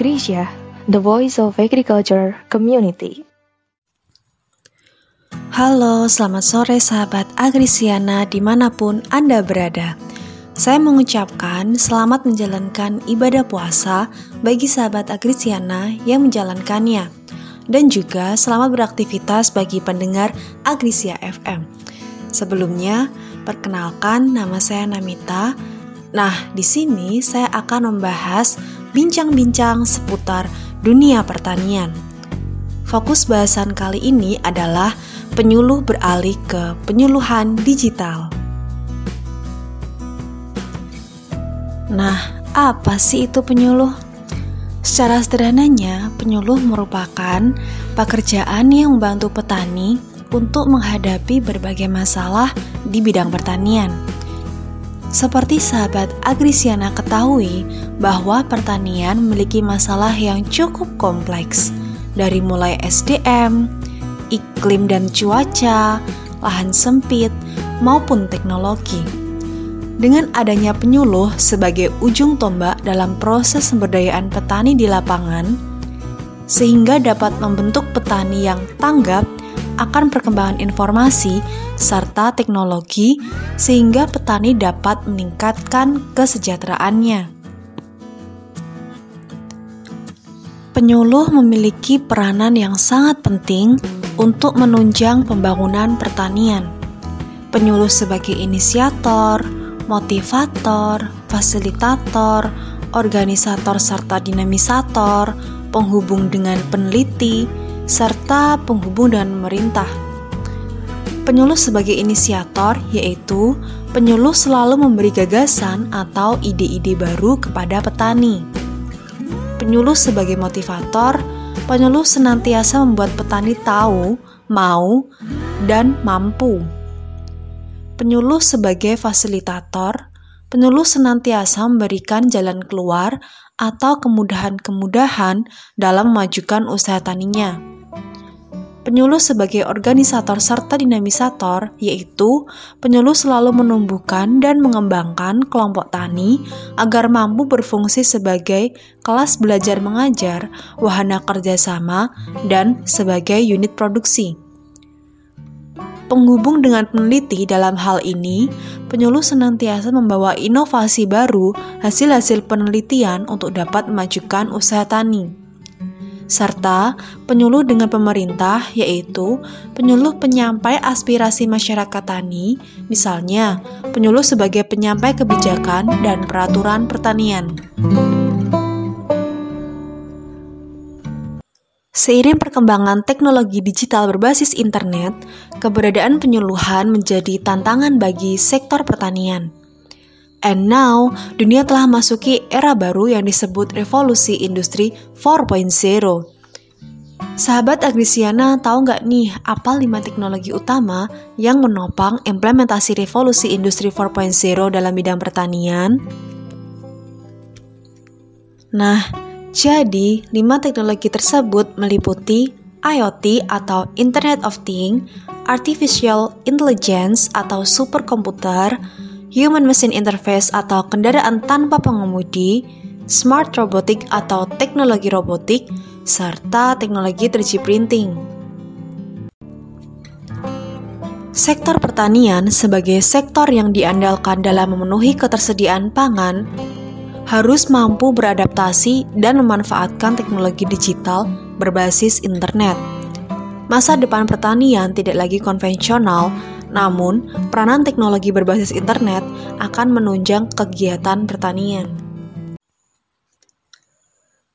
Agrisya, the voice of agriculture community. Halo, selamat sore sahabat Agrisiana di mana pun Anda berada. Saya mengucapkan selamat menjalankan ibadah puasa bagi sahabat Agrisiana yang menjalankannya. Dan juga selamat beraktivitas bagi pendengar Agrisia FM. Sebelumnya, perkenalkan nama saya Namita. Nah, di sini saya akan membahas bincang-bincang seputar dunia pertanian. Fokus bahasan kali ini adalah penyuluh beralih ke penyuluhan digital. Nah, apa sih itu penyuluh? Secara sederhananya, penyuluh merupakan pekerjaan yang membantu petani untuk menghadapi berbagai masalah di bidang pertanian. Seperti sahabat Agrisiana ketahui bahwa pertanian memiliki masalah yang cukup kompleks, dari mulai SDM, iklim dan cuaca, lahan sempit, maupun teknologi. Dengan adanya penyuluh sebagai ujung tombak dalam proses pemberdayaan petani di lapangan, sehingga dapat membentuk petani yang tanggap akan perkembangan informasi serta teknologi, sehingga petani dapat meningkatkan kesejahteraannya. Penyuluh memiliki peranan yang sangat penting untuk menunjang pembangunan pertanian. Penyuluh sebagai inisiator, motivator, fasilitator, organisator serta dinamisator, penghubung dengan peneliti, serta penghubung dengan pemerintah. Penyuluh sebagai inisiator yaitu penyuluh selalu memberi gagasan atau ide-ide baru kepada petani. Penyuluh sebagai motivator penyuluh senantiasa membuat petani tahu, mau, dan mampu. Penyuluh sebagai fasilitator, penyuluh senantiasa memberikan jalan keluar atau kemudahan-kemudahan dalam memajukan usaha taninya. Penyuluh sebagai organisator serta dinamisator, yaitu penyuluh selalu menumbuhkan dan mengembangkan kelompok tani agar mampu berfungsi sebagai kelas belajar mengajar, wahana kerjasama, dan sebagai unit produksi. Penghubung dengan peneliti dalam hal ini, penyuluh senantiasa membawa inovasi baru hasil-hasil penelitian untuk dapat memajukan usaha tani serta penyuluh dengan pemerintah yaitu penyuluh penyampai aspirasi masyarakat tani, misalnya penyuluh sebagai penyampai kebijakan dan peraturan pertanian. Seiring perkembangan teknologi digital berbasis internet, keberadaan penyuluhan menjadi tantangan bagi sektor pertanian. And now, dunia telah masuki era baru yang disebut revolusi industri 4.0. Sahabat Agrisiana tahu nggak nih apa lima teknologi utama yang menopang implementasi revolusi industri 4.0 dalam bidang pertanian? Nah, jadi lima teknologi tersebut meliputi IoT atau Internet of Things, Artificial Intelligence atau superkomputer, human machine interface atau kendaraan tanpa pengemudi, smart robotic atau teknologi robotik, serta teknologi 3D printing. Sektor pertanian sebagai sektor yang diandalkan dalam memenuhi ketersediaan pangan harus mampu beradaptasi dan memanfaatkan teknologi digital berbasis internet. Masa depan pertanian tidak lagi konvensional, namun, peranan teknologi berbasis internet akan menunjang kegiatan pertanian.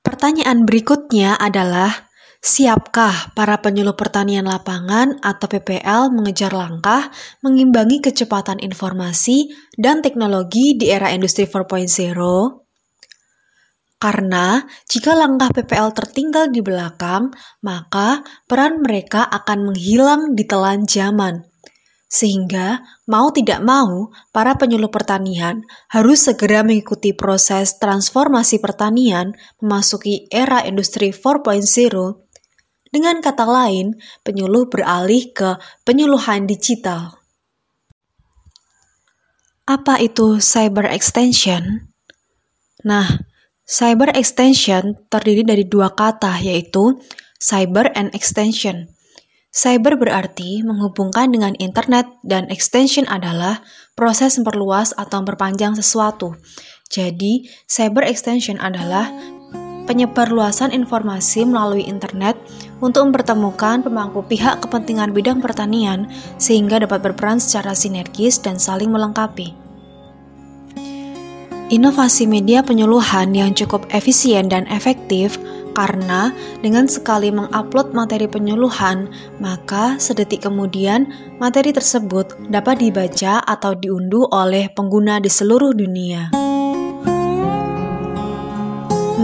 Pertanyaan berikutnya adalah, siapkah para penyuluh pertanian lapangan atau PPL mengejar langkah mengimbangi kecepatan informasi dan teknologi di era industri 4.0? Karena jika langkah PPL tertinggal di belakang, maka peran mereka akan menghilang di telan zaman sehingga, mau tidak mau, para penyuluh pertanian harus segera mengikuti proses transformasi pertanian memasuki era industri 4.0. Dengan kata lain, penyuluh beralih ke penyuluhan digital. Apa itu cyber extension? Nah, Cyber extension terdiri dari dua kata yaitu cyber and extension. Cyber berarti menghubungkan dengan internet dan extension adalah proses memperluas atau memperpanjang sesuatu. Jadi, cyber extension adalah penyebarluasan informasi melalui internet untuk mempertemukan pemangku pihak kepentingan bidang pertanian sehingga dapat berperan secara sinergis dan saling melengkapi. Inovasi media penyuluhan yang cukup efisien dan efektif karena dengan sekali mengupload materi penyuluhan, maka sedetik kemudian materi tersebut dapat dibaca atau diunduh oleh pengguna di seluruh dunia.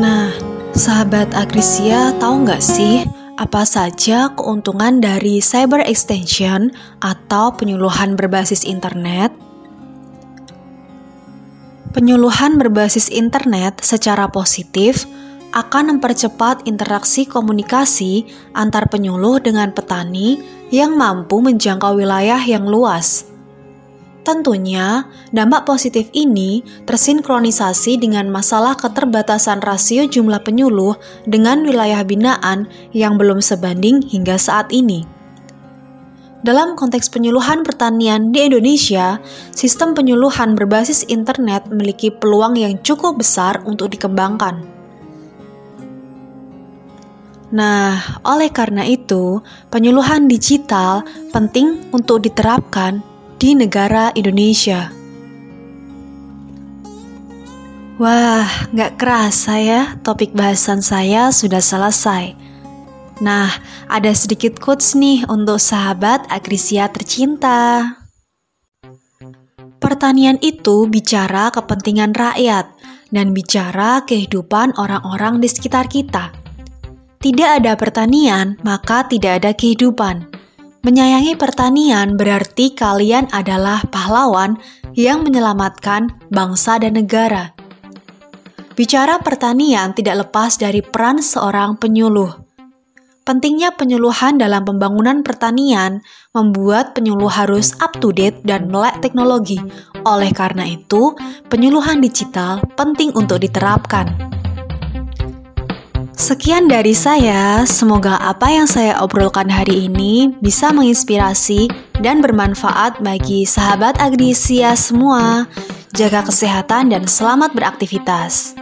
Nah, sahabat Agrisia tahu nggak sih apa saja keuntungan dari cyber extension atau penyuluhan berbasis internet? Penyuluhan berbasis internet secara positif akan mempercepat interaksi komunikasi antar penyuluh dengan petani yang mampu menjangkau wilayah yang luas. Tentunya, dampak positif ini tersinkronisasi dengan masalah keterbatasan rasio jumlah penyuluh dengan wilayah binaan yang belum sebanding hingga saat ini. Dalam konteks penyuluhan pertanian di Indonesia, sistem penyuluhan berbasis internet memiliki peluang yang cukup besar untuk dikembangkan. Nah, oleh karena itu, penyuluhan digital penting untuk diterapkan di negara Indonesia. Wah, nggak kerasa ya, topik bahasan saya sudah selesai. Nah, ada sedikit quotes nih untuk sahabat Agrisia tercinta. Pertanian itu bicara kepentingan rakyat dan bicara kehidupan orang-orang di sekitar kita. Tidak ada pertanian, maka tidak ada kehidupan. Menyayangi pertanian berarti kalian adalah pahlawan yang menyelamatkan bangsa dan negara. Bicara pertanian tidak lepas dari peran seorang penyuluh. Pentingnya penyuluhan dalam pembangunan pertanian membuat penyuluh harus up to date dan melek teknologi. Oleh karena itu, penyuluhan digital penting untuk diterapkan. Sekian dari saya, semoga apa yang saya obrolkan hari ini bisa menginspirasi dan bermanfaat bagi sahabat Agrisia semua. Jaga kesehatan dan selamat beraktivitas.